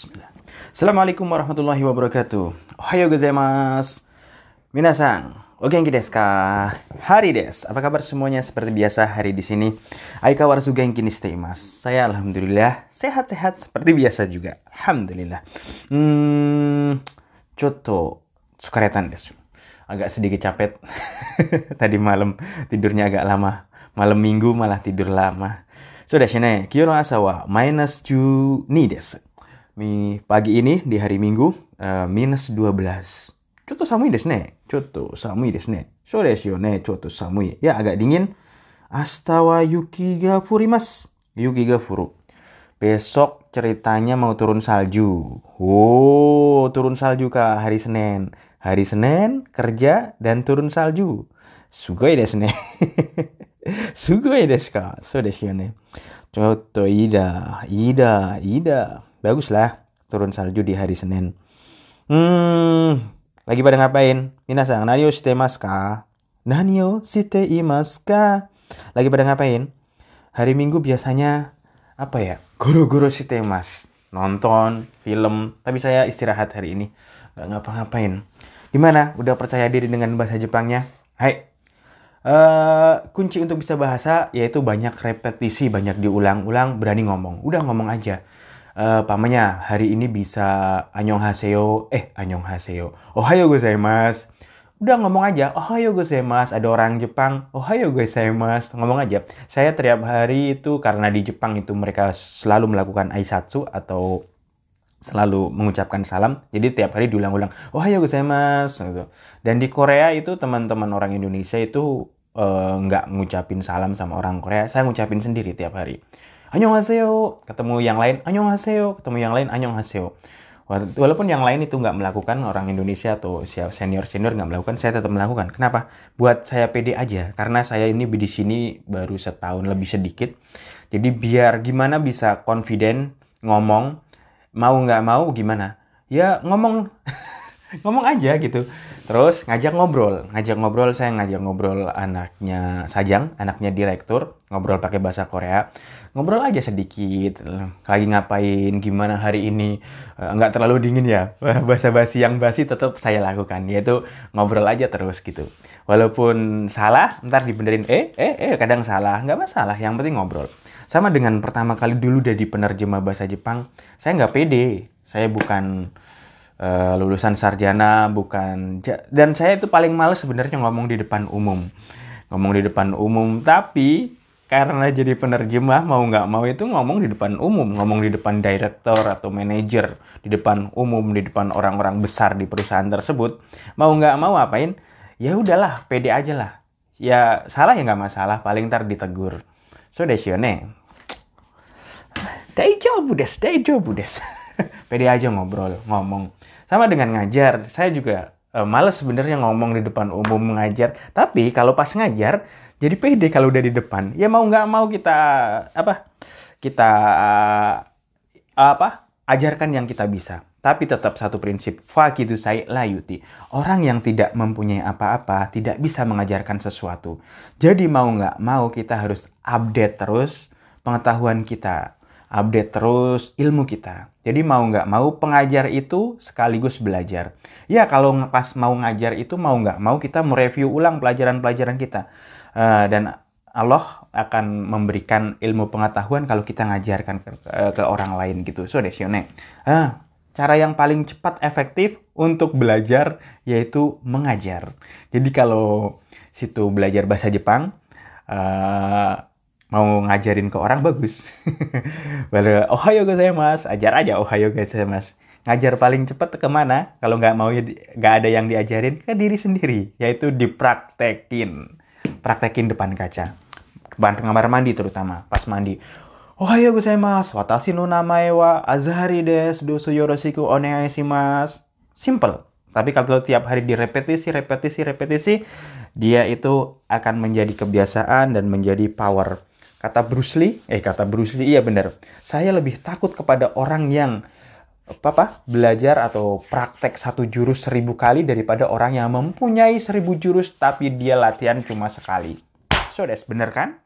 Bismillah. Assalamualaikum warahmatullahi wabarakatuh. Ohayo gozaimasu. Minasan, o genki desu ka? Hari des. Apa kabar semuanya? Seperti biasa hari di sini. Aika warsu genki ni imasu. Saya alhamdulillah sehat-sehat seperti biasa juga. Alhamdulillah. Hmm, coto sukaretan desu. Agak sedikit capek. Tadi malam tidurnya agak lama. Malam minggu malah tidur lama. So desu ne. Kyo no asa wa minus 12 desu. Pagi ini di hari Minggu uh, minus 12. Coto samui desu ne. Coto samui desu ne. So desu yo ne. Coto samui. Ya agak dingin. Asta wa yuki ga furimasu. Yuki ga furu. Besok ceritanya mau turun salju. Oh, turun salju kah hari Senin. Hari Senin kerja dan turun salju. Sugoi desu ne. Sugoi desu ka. So desu yo ne. Coto ida, ida, ida. Bagus lah turun salju di hari Senin. Hmm, lagi pada ngapain? Minasang, nani o shite masu ka? Nani o shite imasu ka? Lagi pada ngapain? Hari Minggu biasanya apa ya? Guru-guru shite mas. Nonton, film. Tapi saya istirahat hari ini. Gak ngapa-ngapain. Gimana? Udah percaya diri dengan bahasa Jepangnya? Hai. Uh, kunci untuk bisa bahasa yaitu banyak repetisi, banyak diulang-ulang, berani ngomong. Udah ngomong aja uh, pamanya hari ini bisa annyeonghaseyo, eh annyeonghaseyo, ohayo gozaimasu. Udah ngomong aja, ohayo gozaimasu, ada orang Jepang, ohayo gozaimasu, ngomong aja. Saya tiap hari itu karena di Jepang itu mereka selalu melakukan aisatsu atau selalu mengucapkan salam. Jadi tiap hari diulang-ulang, ohayo gozaimasu gitu. Dan di Korea itu teman-teman orang Indonesia itu nggak uh, ngucapin salam sama orang Korea, saya ngucapin sendiri tiap hari. Annyeonghaseyo, ketemu yang lain Annyeonghaseyo, ketemu yang lain Annyeonghaseyo. Walaupun yang lain itu nggak melakukan orang Indonesia atau senior senior nggak melakukan, saya tetap melakukan. Kenapa? Buat saya pede aja, karena saya ini di sini baru setahun lebih sedikit. Jadi biar gimana bisa confident ngomong, mau nggak mau gimana? Ya ngomong, ngomong aja gitu. Terus ngajak ngobrol, ngajak ngobrol saya ngajak ngobrol anaknya Sajang, anaknya direktur, ngobrol pakai bahasa Korea ngobrol aja sedikit. Lagi ngapain gimana hari ini? Nggak terlalu dingin ya. Bahasa basi yang basi tetap saya lakukan yaitu ngobrol aja terus gitu. Walaupun salah ntar dibenerin. Eh eh eh kadang salah. Nggak masalah yang penting ngobrol. Sama dengan pertama kali dulu dari penerjemah bahasa Jepang saya nggak pede. Saya bukan uh, lulusan sarjana bukan dan saya itu paling males sebenarnya ngomong di depan umum. Ngomong di depan umum tapi karena jadi penerjemah mau nggak mau itu ngomong di depan umum, ngomong di depan direktur atau manajer, di depan umum, di depan orang-orang besar di perusahaan tersebut, mau nggak mau apain? Ya udahlah, pede aja lah. Ya salah ya nggak masalah, paling ntar ditegur. So desione. Daijoubu des, daijoubu des. pede aja ngobrol, ngomong. Sama dengan ngajar, saya juga uh, males sebenarnya ngomong di depan umum ngajar. Tapi kalau pas ngajar, jadi pede kalau udah di depan. Ya mau nggak mau kita apa kita uh, apa ajarkan yang kita bisa. Tapi tetap satu prinsip fakidu saya layuti orang yang tidak mempunyai apa-apa tidak bisa mengajarkan sesuatu. Jadi mau nggak mau kita harus update terus pengetahuan kita update terus ilmu kita. Jadi mau nggak mau pengajar itu sekaligus belajar. Ya kalau pas mau ngajar itu mau nggak mau kita mereview ulang pelajaran-pelajaran kita uh, dan Allah akan memberikan ilmu pengetahuan kalau kita ngajarkan ke, ke orang lain gitu. So desione. Uh, cara yang paling cepat efektif untuk belajar yaitu mengajar. Jadi kalau situ belajar bahasa Jepang uh, mau ngajarin ke orang bagus. Baru ohayo gozaimasu, ajar aja ohayo gozaimasu. Ngajar paling cepat ke mana? Kalau nggak mau nggak ada yang diajarin ke diri sendiri, yaitu dipraktekin praktekin depan kaca. Kamar mandi terutama, pas mandi. Ohayo gozaimasu, watashi no namae wa Azhari desu, dosu yoroshiku onegai shimasu. Simple. Tapi kalau tiap hari direpetisi, repetisi, repetisi, dia itu akan menjadi kebiasaan dan menjadi power. Kata Bruce Lee, eh kata Bruce Lee, iya benar. Saya lebih takut kepada orang yang apa belajar atau praktek satu jurus seribu kali daripada orang yang mempunyai seribu jurus tapi dia latihan cuma sekali. So that's bener kan?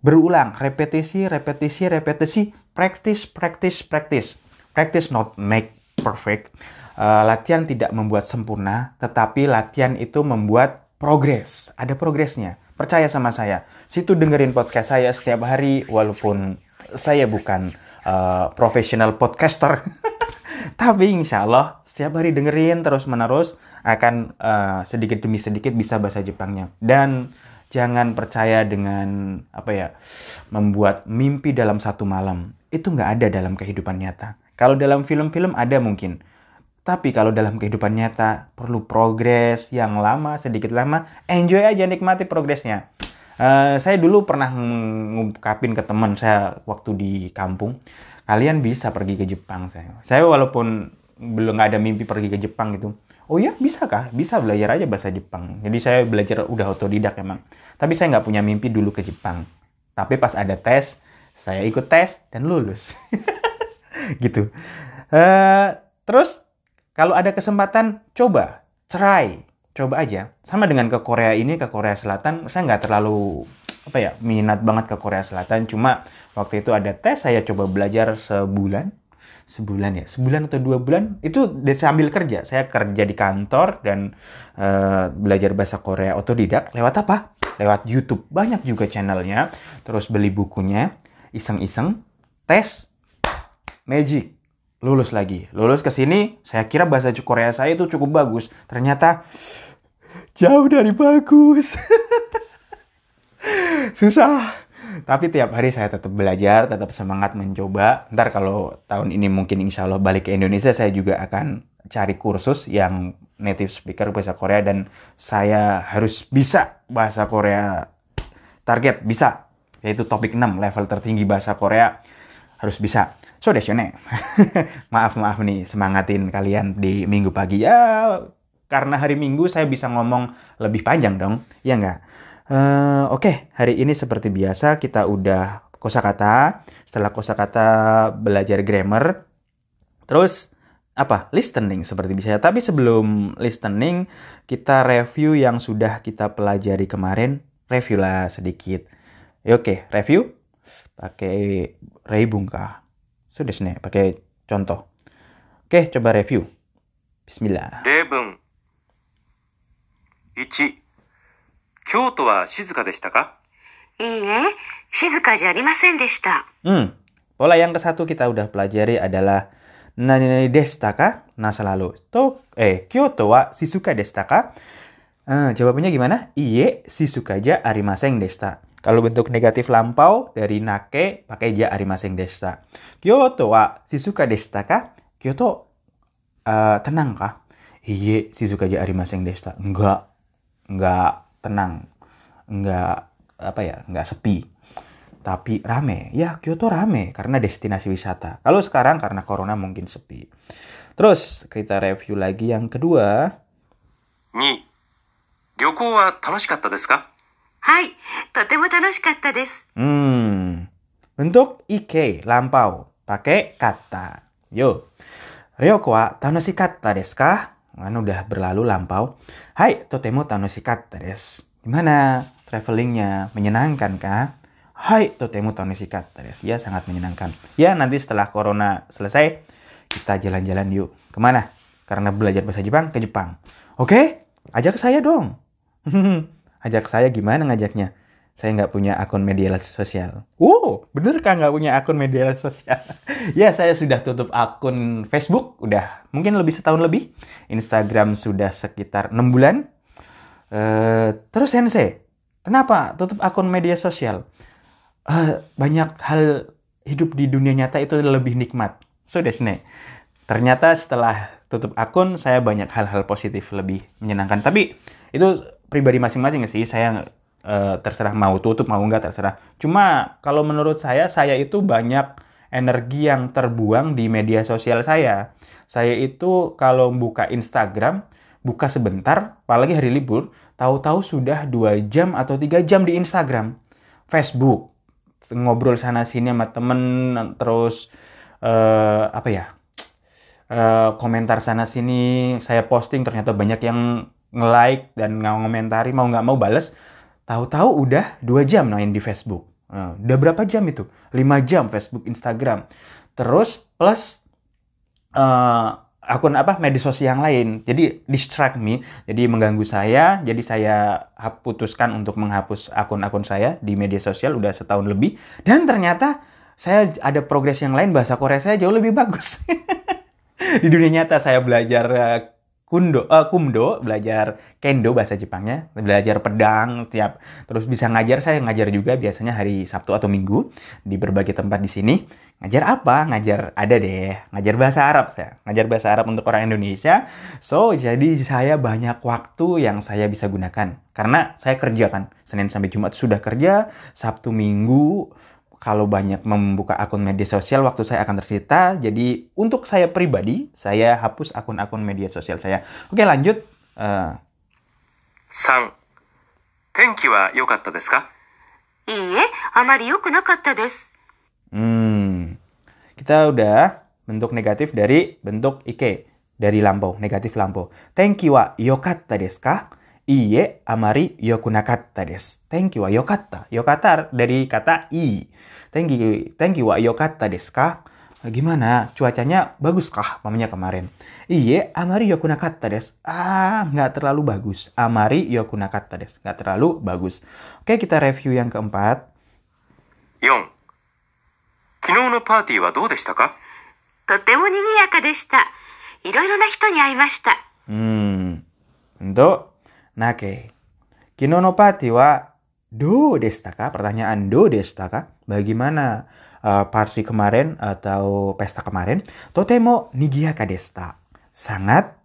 Berulang, repetisi, repetisi, repetisi, practice, practice, practice. practice not make perfect. Uh, latihan tidak membuat sempurna, tetapi latihan itu membuat progres. Ada progresnya. Percaya sama saya. Situ dengerin podcast saya setiap hari, walaupun saya bukan uh, profesional podcaster. Tapi insya Allah setiap hari dengerin terus menerus akan uh, sedikit demi sedikit bisa bahasa Jepangnya. Dan jangan percaya dengan apa ya membuat mimpi dalam satu malam itu nggak ada dalam kehidupan nyata. Kalau dalam film-film ada mungkin, tapi kalau dalam kehidupan nyata perlu progres yang lama sedikit lama, enjoy aja nikmati progresnya. Uh, saya dulu pernah ngungkapin ke teman saya waktu di kampung, kalian bisa pergi ke Jepang saya. Saya walaupun belum nggak ada mimpi pergi ke Jepang gitu, oh ya bisa kah? Bisa belajar aja bahasa Jepang. Jadi saya belajar udah otodidak emang. Tapi saya nggak punya mimpi dulu ke Jepang. Tapi pas ada tes, saya ikut tes dan lulus. gitu. Uh, terus kalau ada kesempatan, coba, try coba aja. Sama dengan ke Korea ini, ke Korea Selatan, saya nggak terlalu apa ya minat banget ke Korea Selatan. Cuma waktu itu ada tes, saya coba belajar sebulan, sebulan ya, sebulan atau dua bulan itu sambil kerja. Saya kerja di kantor dan uh, belajar bahasa Korea otodidak. Lewat apa? Lewat YouTube. Banyak juga channelnya. Terus beli bukunya, iseng-iseng, tes, magic lulus lagi. Lulus ke sini, saya kira bahasa Korea saya itu cukup bagus. Ternyata jauh dari bagus. Susah. Tapi tiap hari saya tetap belajar, tetap semangat mencoba. Ntar kalau tahun ini mungkin insya Allah balik ke Indonesia, saya juga akan cari kursus yang native speaker bahasa Korea dan saya harus bisa bahasa Korea target bisa yaitu topik 6 level tertinggi bahasa Korea harus bisa so desyone maaf maaf nih semangatin kalian di minggu pagi ya karena hari Minggu saya bisa ngomong lebih panjang dong, ya nggak? Uh, Oke, okay. hari ini seperti biasa kita udah kosakata. Setelah kosakata belajar grammar, terus apa? Listening seperti biasa. Tapi sebelum listening, kita review yang sudah kita pelajari kemarin. Review lah sedikit. Ya, Oke, okay. review pakai reibungkah? Sudah sih, pakai contoh. Oke, coba review. Bismillah. 1京都は静かでしたかいいえ、静かじゃありませんでした。Hmm. Pola yang ke satu kita udah pelajari adalah nani nani desta ka? Nah selalu. To, eh, Kyoto wa Shizuka desta ka? Uh, jawabannya gimana? Iye, Shizuka ja arimaseng desta. Kalau bentuk negatif lampau dari nake pakai ja arimaseng desta. Kyoto wa Shizuka desta ka? Kyoto uh, tenang kah? Iye, Shizuka ja arimaseng desta. Enggak, nggak tenang, nggak apa ya, nggak sepi. Tapi rame, ya Kyoto rame karena destinasi wisata. Kalau sekarang karena corona mungkin sepi. Terus kita review lagi yang kedua. Ni, Ryoko wa tanoshikatta desu ka? Hai, totemo tanoshikatta desu. Hmm. Bentuk ike, lampau, pakai kata. Yo. Ryoko wa tanoshikatta desu ka? Kan udah berlalu lampau. Hai, totemo tanoshikatta desu. Gimana travelingnya? Menyenangkan kah? Hai, totemo tanoshikatta desu. Ya, sangat menyenangkan. Ya, nanti setelah corona selesai, kita jalan-jalan yuk. Ke mana? Karena belajar bahasa Jepang, ke Jepang. Oke? Ajak saya dong. ajak saya gimana ngajaknya? Saya nggak punya akun media sosial. Wow, bener kan nggak punya akun media sosial? ya, saya sudah tutup akun Facebook, udah mungkin lebih setahun lebih. Instagram sudah sekitar enam bulan. Uh, terus Sensei, kenapa tutup akun media sosial? Uh, banyak hal hidup di dunia nyata itu lebih nikmat. So, desne. Ternyata setelah tutup akun, saya banyak hal-hal positif lebih menyenangkan. Tapi itu pribadi masing-masing sih. Saya uh, terserah mau tutup mau enggak terserah. Cuma kalau menurut saya saya itu banyak energi yang terbuang di media sosial saya. Saya itu kalau buka Instagram, buka sebentar, apalagi hari libur, tahu-tahu sudah dua jam atau tiga jam di Instagram. Facebook, ngobrol sana sini sama temen, terus uh, apa ya, uh, komentar sana sini, saya posting ternyata banyak yang nge-like dan ngomentari mau nggak mau bales Tahu-tahu udah dua jam main di Facebook. Nah, udah berapa jam itu? 5 jam Facebook, Instagram. Terus plus eh, akun apa media sosial yang lain. Jadi distract me, jadi mengganggu saya. Jadi saya putuskan untuk menghapus akun-akun saya di media sosial udah setahun lebih. Dan ternyata saya ada progres yang lain bahasa Korea saya jauh lebih bagus. di dunia nyata saya belajar eh, kundo, eh, kumdo, belajar kendo bahasa Jepangnya, belajar pedang tiap terus bisa ngajar saya ngajar juga biasanya hari Sabtu atau Minggu di berbagai tempat di sini. Ngajar apa? Ngajar ada deh, ngajar bahasa Arab saya. Ngajar bahasa Arab untuk orang Indonesia. So, jadi saya banyak waktu yang saya bisa gunakan karena saya kerja kan. Senin sampai Jumat sudah kerja, Sabtu Minggu kalau banyak membuka akun media sosial waktu saya akan tersita. Jadi untuk saya pribadi, saya hapus akun-akun media sosial saya. Oke, lanjut. Eh, 3天気は良かったですかいいえ、あまり良くなかったです。 hmm, kita udah bentuk negatif dari bentuk ike dari lampau, negatif lampau. Thank you wa yokatta desu ka? Iye amari yokunakatta desu. Thank you wa yokatta. Yokatta dari kata i. Thank you, thank you wa yokatta desu ka? Gimana? Cuacanya bagus kah? Mamanya kemarin. Iye, amari yokunakatta desu. Ah, nggak terlalu bagus. Amari yokunakatta desu. Nggak terlalu bagus. Oke, kita review yang keempat. 4昨日のパーティーはどうでしたかとても賑やかでした。いろいろな人に会いました。 Hmm. Untuk nake. Kino no party wa do desta ka? Pertanyaan do desta ka? Bagaimana uh, party kemarin atau pesta kemarin? Totemo nigiyaka desta. Sangat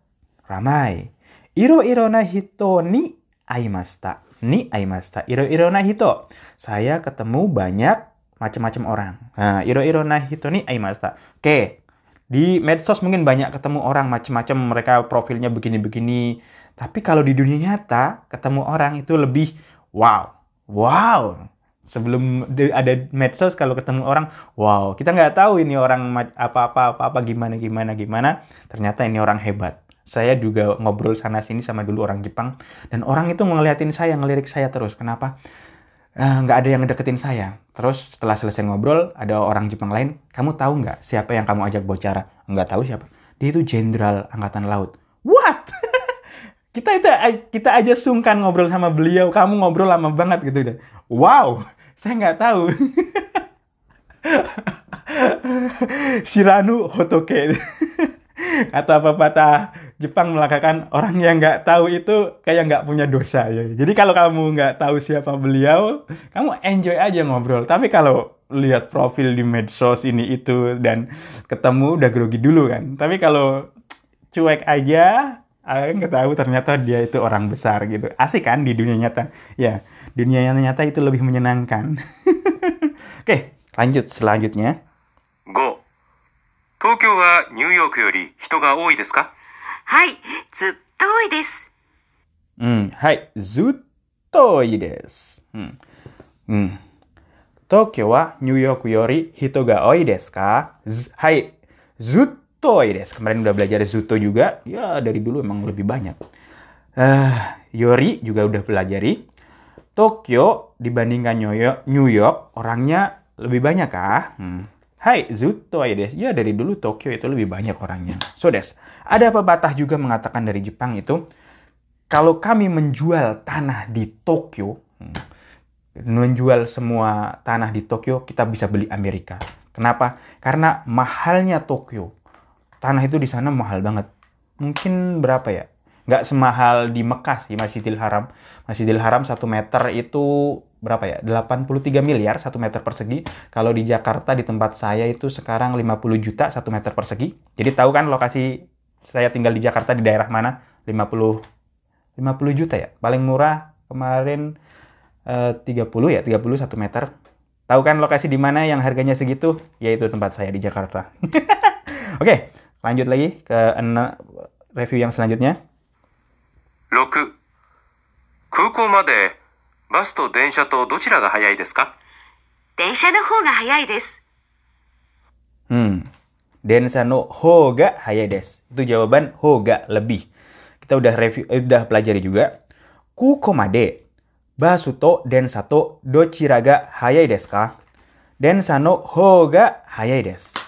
ramai. Iro-iro na hito ni aimasta. Ni aimasta. Iro-iro na hito. Saya ketemu banyak macam-macam orang. Nah, iro-iro na hito ni aimasta. Oke, di medsos mungkin banyak ketemu orang macam-macam mereka profilnya begini-begini tapi kalau di dunia nyata ketemu orang itu lebih wow wow sebelum ada medsos kalau ketemu orang wow kita nggak tahu ini orang apa-apa apa-apa gimana gimana gimana ternyata ini orang hebat saya juga ngobrol sana sini sama dulu orang Jepang dan orang itu ngeliatin saya ngelirik saya terus kenapa Eh, nggak ada yang deketin saya. Terus setelah selesai ngobrol, ada orang Jepang lain, kamu tahu nggak siapa yang kamu ajak bicara? Nggak tahu siapa. Dia itu jenderal angkatan laut. What? Kita itu kita aja sungkan ngobrol sama beliau. Kamu ngobrol lama banget gitu deh. Wow, saya nggak tahu. Shiranu Hotoke. Kata Jepang mengatakan orang yang nggak tahu itu kayak nggak punya dosa ya. Jadi kalau kamu nggak tahu siapa beliau, kamu enjoy aja ngobrol. Tapi kalau lihat profil di medsos ini itu dan ketemu udah grogi dulu kan. Tapi kalau cuek aja, Aku nggak tahu ternyata dia itu orang besar gitu. Asik kan di dunia nyata? Ya, dunia yang nyata itu lebih menyenangkan. Oke, lanjut selanjutnya. Go. Tokyo wa New York yori hito ga ooi desu ka? Hai, zutto ooi desu. Hmm, hai, zutto ooi desu. Hmm. Hmm. Tokyo wa New York yori hito ga ooi desu ka? Z hai, zutto desu. Kemarin udah belajar zutto juga. Ya, dari dulu emang lebih banyak. Eh, yori juga udah pelajari. Tokyo dibandingkan New York, orangnya lebih banyak kah? Hmm. Hai, Zutto ya des. Ya dari dulu Tokyo itu lebih banyak orangnya. So des, ada pepatah juga mengatakan dari Jepang itu kalau kami menjual tanah di Tokyo, hmm, menjual semua tanah di Tokyo, kita bisa beli Amerika. Kenapa? Karena mahalnya Tokyo. Tanah itu di sana mahal banget. Mungkin berapa ya? Nggak semahal di Mekah sih, Masjidil Haram. Masjidil Haram 1 meter itu berapa ya? 83 miliar 1 meter persegi. Kalau di Jakarta di tempat saya itu sekarang 50 juta 1 meter persegi. Jadi tahu kan lokasi saya tinggal di Jakarta di daerah mana? 50 50 juta ya. Paling murah kemarin eh, 30 ya, 31 meter. Tahu kan lokasi di mana yang harganya segitu? Yaitu tempat saya di Jakarta. Oke, lanjut lagi ke ena- review yang selanjutnya. 6空港までバスと電車とどちらが早いですか電車の方が早いです。 Hmm. Densa no hoga hayai desu. Itu jawaban hoga lebih. Kita udah review eh, udah pelajari juga. Kuko made basu to densa to dochira ga hayai desu ka? Densa no hoga hayai desu.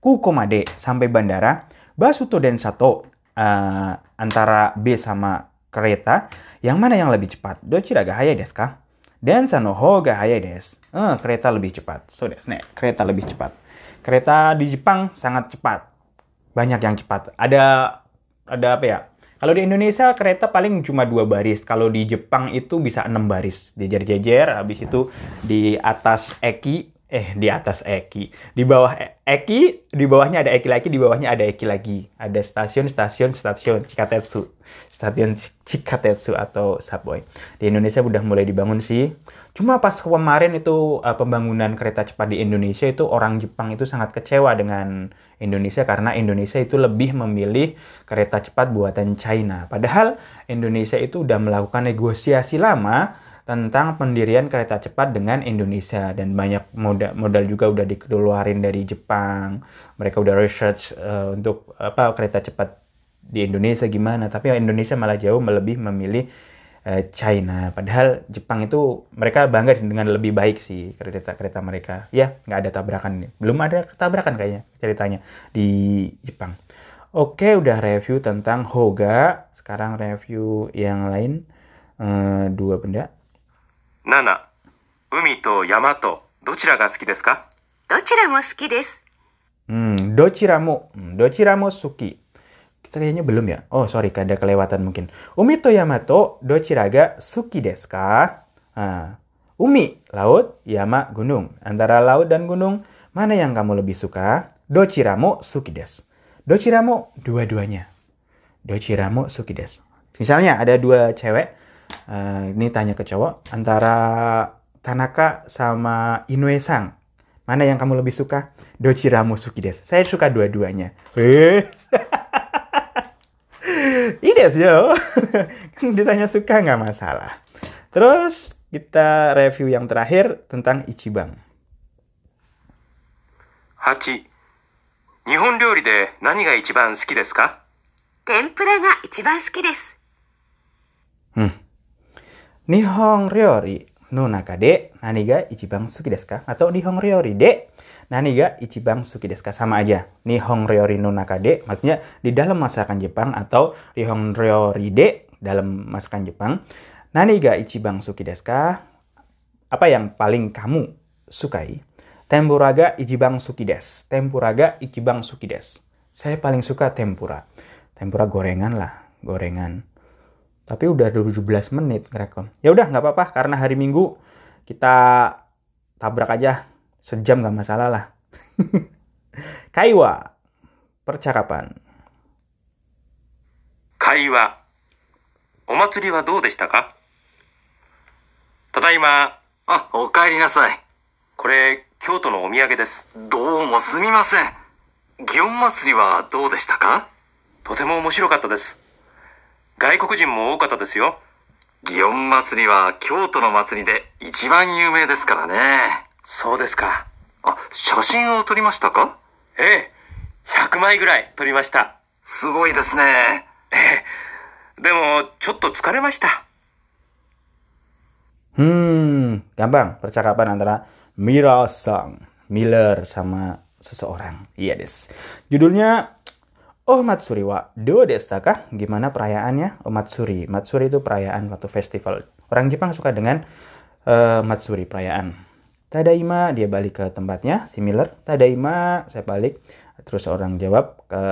Kuko made sampai bandara Basuto dan Sato uh, antara B sama kereta, yang mana yang lebih cepat? Dochira ga hayai desu ka? Densa no ho ga hayai desu. Uh, kereta lebih cepat. So desu ne, kereta lebih cepat. Kereta di Jepang sangat cepat. Banyak yang cepat. Ada ada apa ya? Kalau di Indonesia kereta paling cuma dua baris. Kalau di Jepang itu bisa enam baris. Jejer-jejer, habis itu di atas eki, eh di atas eki, di bawah e- eki, di bawahnya ada eki lagi, di bawahnya ada eki lagi. Ada stasiun, stasiun, stasiun Chikatetsu, stasiun Chikatetsu atau subway. Di Indonesia udah mulai dibangun sih. Cuma pas kemarin itu uh, pembangunan kereta cepat di Indonesia itu orang Jepang itu sangat kecewa dengan Indonesia karena Indonesia itu lebih memilih kereta cepat buatan China. Padahal Indonesia itu udah melakukan negosiasi lama tentang pendirian kereta cepat dengan Indonesia dan banyak modal modal juga udah dikeluarin dari Jepang. Mereka udah research uh, untuk apa kereta cepat di Indonesia gimana, tapi Indonesia malah jauh lebih memilih Eh, China. Padahal Jepang itu mereka bangga dengan lebih baik sih kereta-kereta mereka. Ya, nggak ada tabrakan. Belum ada tabrakan kayaknya ceritanya di Jepang. Oke, udah review tentang Hoga. Sekarang review yang lain. Uh, dua benda. Nana, umi to yama to dochira ga suki desu ka? どちらも好きです。 Hmm, dochiramo. Hmm, dochiramo suki. Kita kayaknya belum ya. Oh, sorry, ada kelewatan mungkin. Umi to Yamato dochira ga suki desu ka? Ah, umi, laut, Yama, gunung. Antara laut dan gunung, mana yang kamu lebih suka? Dochiramo suki desu. Dochiramo dua-duanya. Dochiramo suki desu. Misalnya ada dua cewek, eh, ini tanya ke cowok, antara Tanaka sama Inoue-sang. Mana yang kamu lebih suka? Dochiramo suki desu. Saya suka dua-duanya. Eh. Ini yo. Ditanya suka nggak masalah. Terus kita review yang terakhir tentang Ichiban. 8. 日本料理で何が一番好きですか天ぷらが一番好きです。 Hmm. Nihon Ryori no naka de nani ga ichiban suki desu ka? Atau Nihon Ryori de nani ga ichiban suki desu ka? Sama aja. Nihon Ryori no naka de maksudnya di dalam masakan Jepang atau Nihon Ryori de dalam masakan Jepang. Nani ga ichiban suki desu ka? Apa yang paling kamu sukai? Tempura ga ichiban suki desu. Tempura ga ichiban suki desu. Saya paling suka tempura. Tempura gorengan lah, gorengan. Tapi udah 17 menit ngerekam. Ya udah nggak apa-apa karena hari Minggu kita tabrak aja sejam nggak masalah lah. Kaiwa percakapan. 会話。お祭りはどうでしたかただいま。あ、お帰りなさい。これ、京都のお土産です。どうもすみません。祇園祭りはどうでしたかとても面白かったです。 外国人も多かったですよ。祇園祭りは京都の祭りで一番有名ですからね。そうですか。あ、写真を撮りましたか？ええ。100枚ぐらい撮りました。すごいですね。ええ。でも、ちょっと疲れました。Hmm, gampang percakapan antara Mira Sang, Miller sama seseorang. Iya des. Judulnya Oh Matsuri wa do desu ka? Gimana perayaannya? Oh Matsuri. Matsuri itu perayaan waktu festival. Orang Jepang suka dengan eh, Matsuri perayaan. Tadaima dia balik ke tempatnya si Miller. Tadaima saya balik. Terus orang jawab ke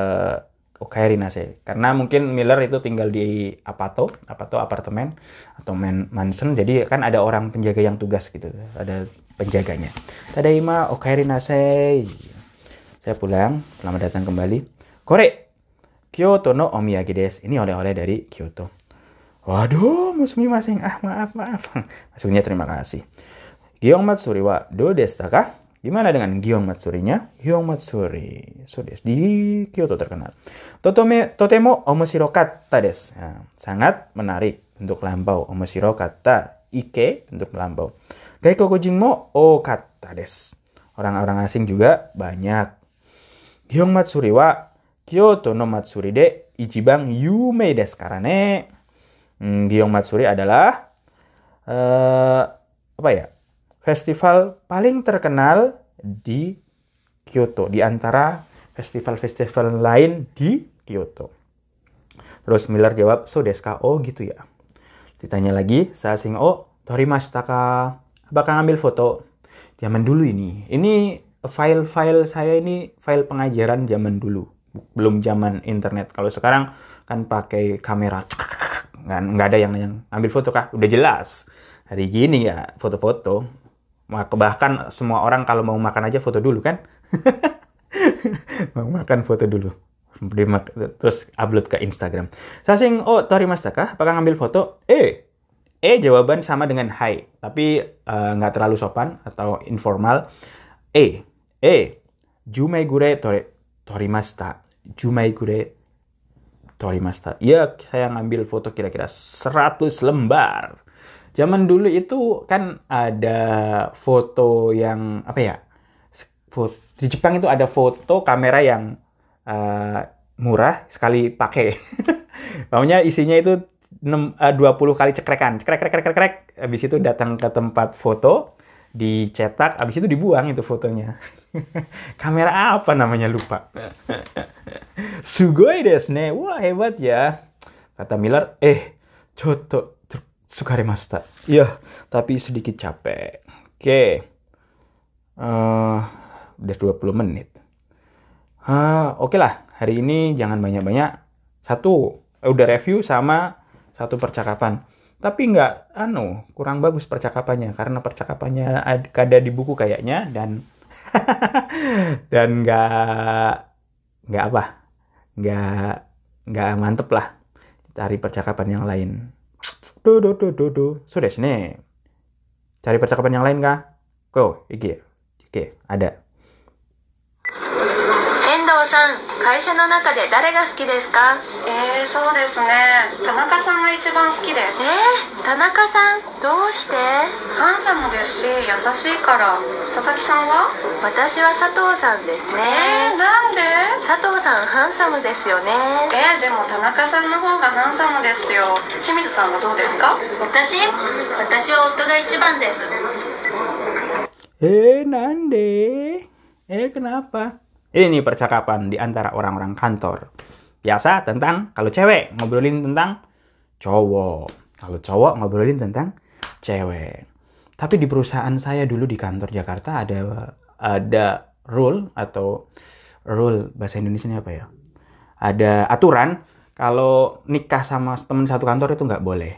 Okaeri nase. Karena mungkin Miller itu tinggal di Apato, Apato apartemen atau man mansion. Jadi kan ada orang penjaga yang tugas gitu. Ada penjaganya. Tadaima Okaeri nase. Saya pulang, selamat datang kembali. Kore, Kyoto no omiyage desu. Ini oleh-oleh dari Kyoto. Waduh, musmi masing. Ah, maaf, maaf. Maksudnya terima kasih. Giong Matsuri wa do desu ka? Gimana dengan Giong Matsurinya? Giong Matsuri. So desu. Di Kyoto terkenal. Totome, totemo omoshirokata desu. Nah, sangat menarik untuk lampau. Omoshirokata. Ike untuk melampau. Gaikokujin mo okata desu. Orang-orang asing juga banyak. Giong Matsuri wa Kyoto no Matsuri de ichiban yume desu kara ne. Hmm, Matsuri adalah eh apa ya? Festival paling terkenal di Kyoto di antara festival-festival lain di Kyoto. Terus Miller jawab, so deska, oh gitu ya. Ditanya lagi, sasing oh, torimashita ka? Apakah ngambil foto? Zaman dulu ini. Ini file-file saya ini file pengajaran zaman dulu. Belum zaman internet. Kalau sekarang kan pakai kamera. Nggak, nggak ada yang, yang ambil foto kah? Udah jelas. Hari gini ya foto-foto. Bahkan semua orang kalau mau makan aja foto dulu kan? mau makan foto dulu terus upload ke Instagram. Sasing, oh torimashita kah? Apakah ngambil foto? Eh, eh jawaban sama dengan hai, tapi eh, nggak uh, terlalu sopan atau informal. Eh, eh, jumei gure tori, torimashita. Jumei gure torimashita. Iya, saya ngambil foto kira-kira 100 lembar. Zaman dulu itu kan ada foto yang apa ya? Foto, di Jepang itu ada foto kamera yang uh, murah sekali pakai. Maunya isinya itu 6, uh, 20 kali cekrekan. Cekrek, cekrek, cekrek, cekrek. Habis itu datang ke tempat foto, dicetak, habis itu dibuang itu fotonya. kamera apa namanya lupa. Sugoi desu ne. Wah, hebat ya. Kata Miller, eh, coto sukaremashita. Iya, tapi sedikit capek. Oke. Okay. Uh, udah 20 menit. Uh, Oke okay lah, hari ini jangan banyak-banyak. Satu, udah review sama satu percakapan. Tapi nggak, anu, kurang bagus percakapannya. Karena percakapannya ada di buku kayaknya. Dan dan nggak, nggak apa, nggak, nggak mantep lah. Cari percakapan yang lain. Do do do do do. Sudah sini. Cari percakapan yang lain kah? Go, iki. Oke, ada. さん会社の中で誰が好きですか？えー、そうですね。田中さんが一番好きです。えー、田中さんどうして？ハンサムですし優しいから。佐々木さんは？私は佐藤さんですね。えー、なんで？佐藤さんハンサムですよね。えー、でも田中さんの方がハンサムですよ。清水さんはどうですか？私？私は夫が一番です。えー、なんで？えー、kenapa Ini percakapan di antara orang-orang kantor. Biasa tentang kalau cewek ngobrolin tentang cowok. Kalau cowok ngobrolin tentang cewek. Tapi di perusahaan saya dulu di kantor Jakarta ada ada rule atau rule bahasa Indonesia apa ya? Ada aturan kalau nikah sama teman satu kantor itu nggak boleh.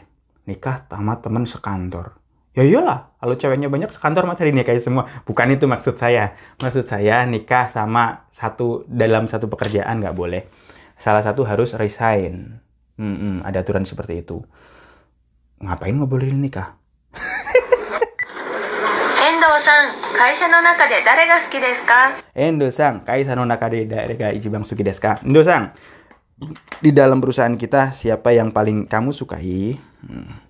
Nikah sama teman sekantor ya iyalah kalau ceweknya banyak sekantor masa dinikahi semua bukan itu maksud saya maksud saya nikah sama satu dalam satu pekerjaan nggak boleh salah satu harus resign hmm, hmm, ada aturan seperti itu ngapain nggak boleh nikah 遠藤さん、会社の中で誰が好きですか遠藤さん、会社の中で誰が一番好きですか Endo sang, di dalam perusahaan kita siapa yang paling kamu sukai? Hmm.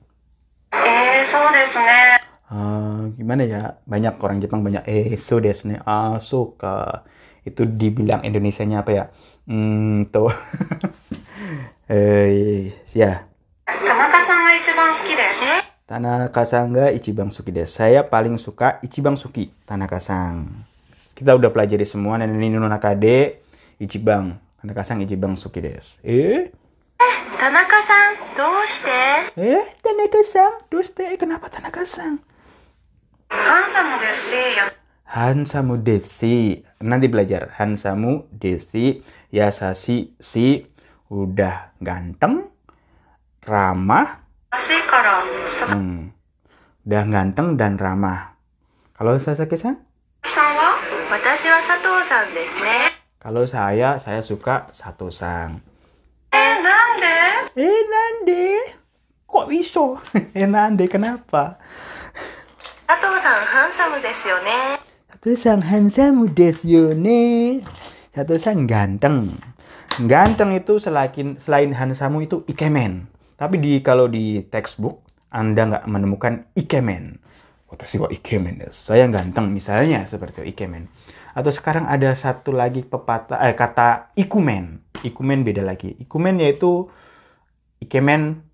uh, gimana ya banyak orang Jepang banyak eh so desne ah, asuka itu dibilang Indonesia nya apa ya hmm toh eh ya Tanaka Sang ga ichiban Suki desu. Saya paling suka ichiban Suki, Tanaka Sang. Kita udah pelajari semua Neneni Nunakade, ichiban Tanaka Sang ichiban Suki desu. Eh? eh Tanaka-san, doshite? Eh, Tanaka Sang, doshite? Eh, kenapa Tanaka-san Hansamu desi. Hansamu desi. Nanti belajar. Hansamu desi yasasi si udah ganteng, ramah. Hmm. Udah ganteng dan ramah. Kalau saya Sasaki-san? Kalau saya, saya suka satu sang. Eh, nande? Eh, nande? Kok bisa? eh, nande, kenapa? 佐藤さん、ハンサムですよね。 Satu sang hansamu desu yo ne. Satu sang ganteng. Ganteng itu selain selain hansamu itu ikemen. Tapi di kalau di textbook Anda nggak menemukan ikemen. Watashi wa ikemen desu. Saya ganteng misalnya seperti itu, ikemen. Atau sekarang ada satu lagi pepatah eh, kata ikumen. Ikumen beda lagi. Ikumen yaitu ikemen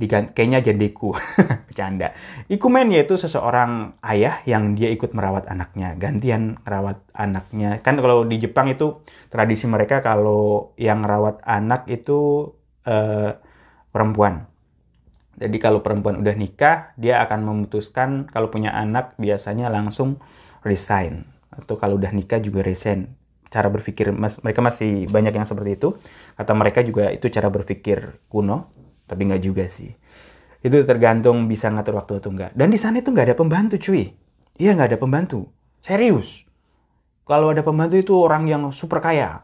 diganti kayaknya jendeku bercanda. Ikumen yaitu seseorang ayah yang dia ikut merawat anaknya. Gantian merawat anaknya. Kan kalau di Jepang itu tradisi mereka kalau yang merawat anak itu eh, perempuan. Jadi kalau perempuan udah nikah dia akan memutuskan kalau punya anak biasanya langsung resign. Atau kalau udah nikah juga resign. Cara berpikir mereka masih banyak yang seperti itu. Kata mereka juga itu cara berpikir kuno tapi nggak juga sih. Itu tergantung bisa ngatur waktu atau enggak dan di sana itu nggak ada pembantu cuy. Iya nggak ada pembantu. Serius. Kalau ada pembantu itu orang yang super kaya.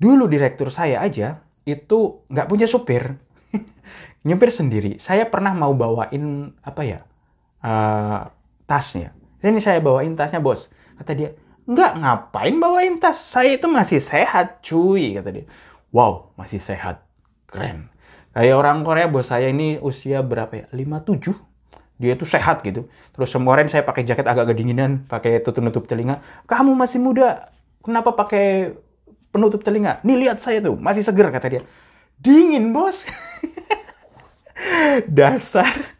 Dulu direktur saya aja itu nggak punya supir. Nyupir sendiri. Saya pernah mau bawain apa ya uh, tasnya. Ini saya bawain tasnya bos. Kata dia nggak ngapain bawain tas? Saya itu masih sehat cuy kata dia. Wow masih sehat. Keren kayak orang Korea bos saya ini usia berapa ya 57 dia itu sehat gitu. Terus kemarin saya pakai jaket agak kedinginan, pakai tutup nutup telinga. Kamu masih muda, kenapa pakai penutup telinga? Nih lihat saya tuh, masih seger kata dia. Dingin bos. Dasar.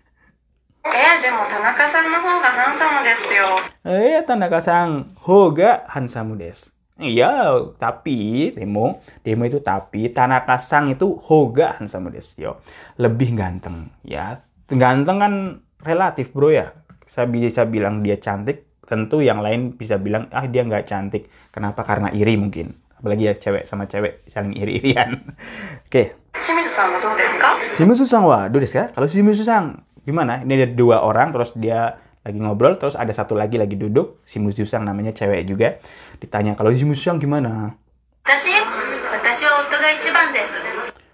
Eh, demo Tanaka-san no hansamu desu yo. Eh, Tanaka-san, hoga hansamu desu. Iya, tapi demo, demo itu tapi Tanaka Sang itu hogaan sama Desio. Lebih ganteng ya. Ganteng kan relatif, Bro ya. Saya bisa bilang dia cantik, tentu yang lain bisa bilang ah dia nggak cantik. Kenapa? Karena iri mungkin. Apalagi ya cewek sama cewek saling iri-irian. Oke. Okay. Shimizu-san wa Kalau Shimizu-san gimana? Ini ada dua orang terus dia lagi ngobrol terus ada satu lagi lagi duduk si musiusang namanya cewek juga ditanya kalau si musiusang gimana? Watashi? Watashi wa Otto ga ichiban desu.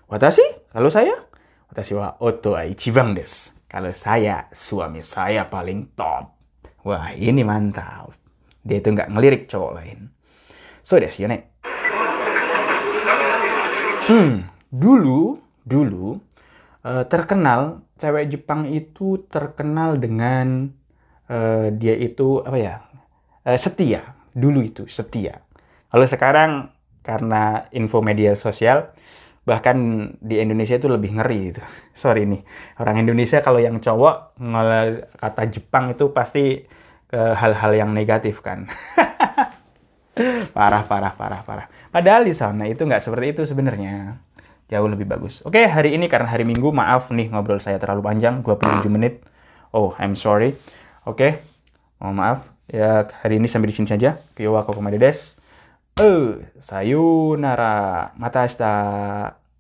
Watashi? Kalau saya? Watashi wa Otto ga ichiban desu. Kalau saya suami saya paling top. Wah ini mantap. Dia itu nggak ngelirik cowok lain. So sih, naik. hmm dulu dulu eh, terkenal cewek Jepang itu terkenal dengan eh, dia itu apa ya eh, setia. Dulu itu setia. Kalau sekarang karena info media sosial bahkan di Indonesia itu lebih ngeri itu. Sorry nih orang Indonesia kalau yang cowok kata Jepang itu pasti eh, hal-hal yang negatif kan. parah parah parah parah padahal di sana itu nggak seperti itu sebenarnya jauh lebih bagus oke hari ini karena hari minggu maaf nih ngobrol saya terlalu panjang 27 menit oh I'm sorry oke. Mohon maaf. Ya hari ini sampai di sini saja. Kyowa kokomade desu oh sayonara. Mata shita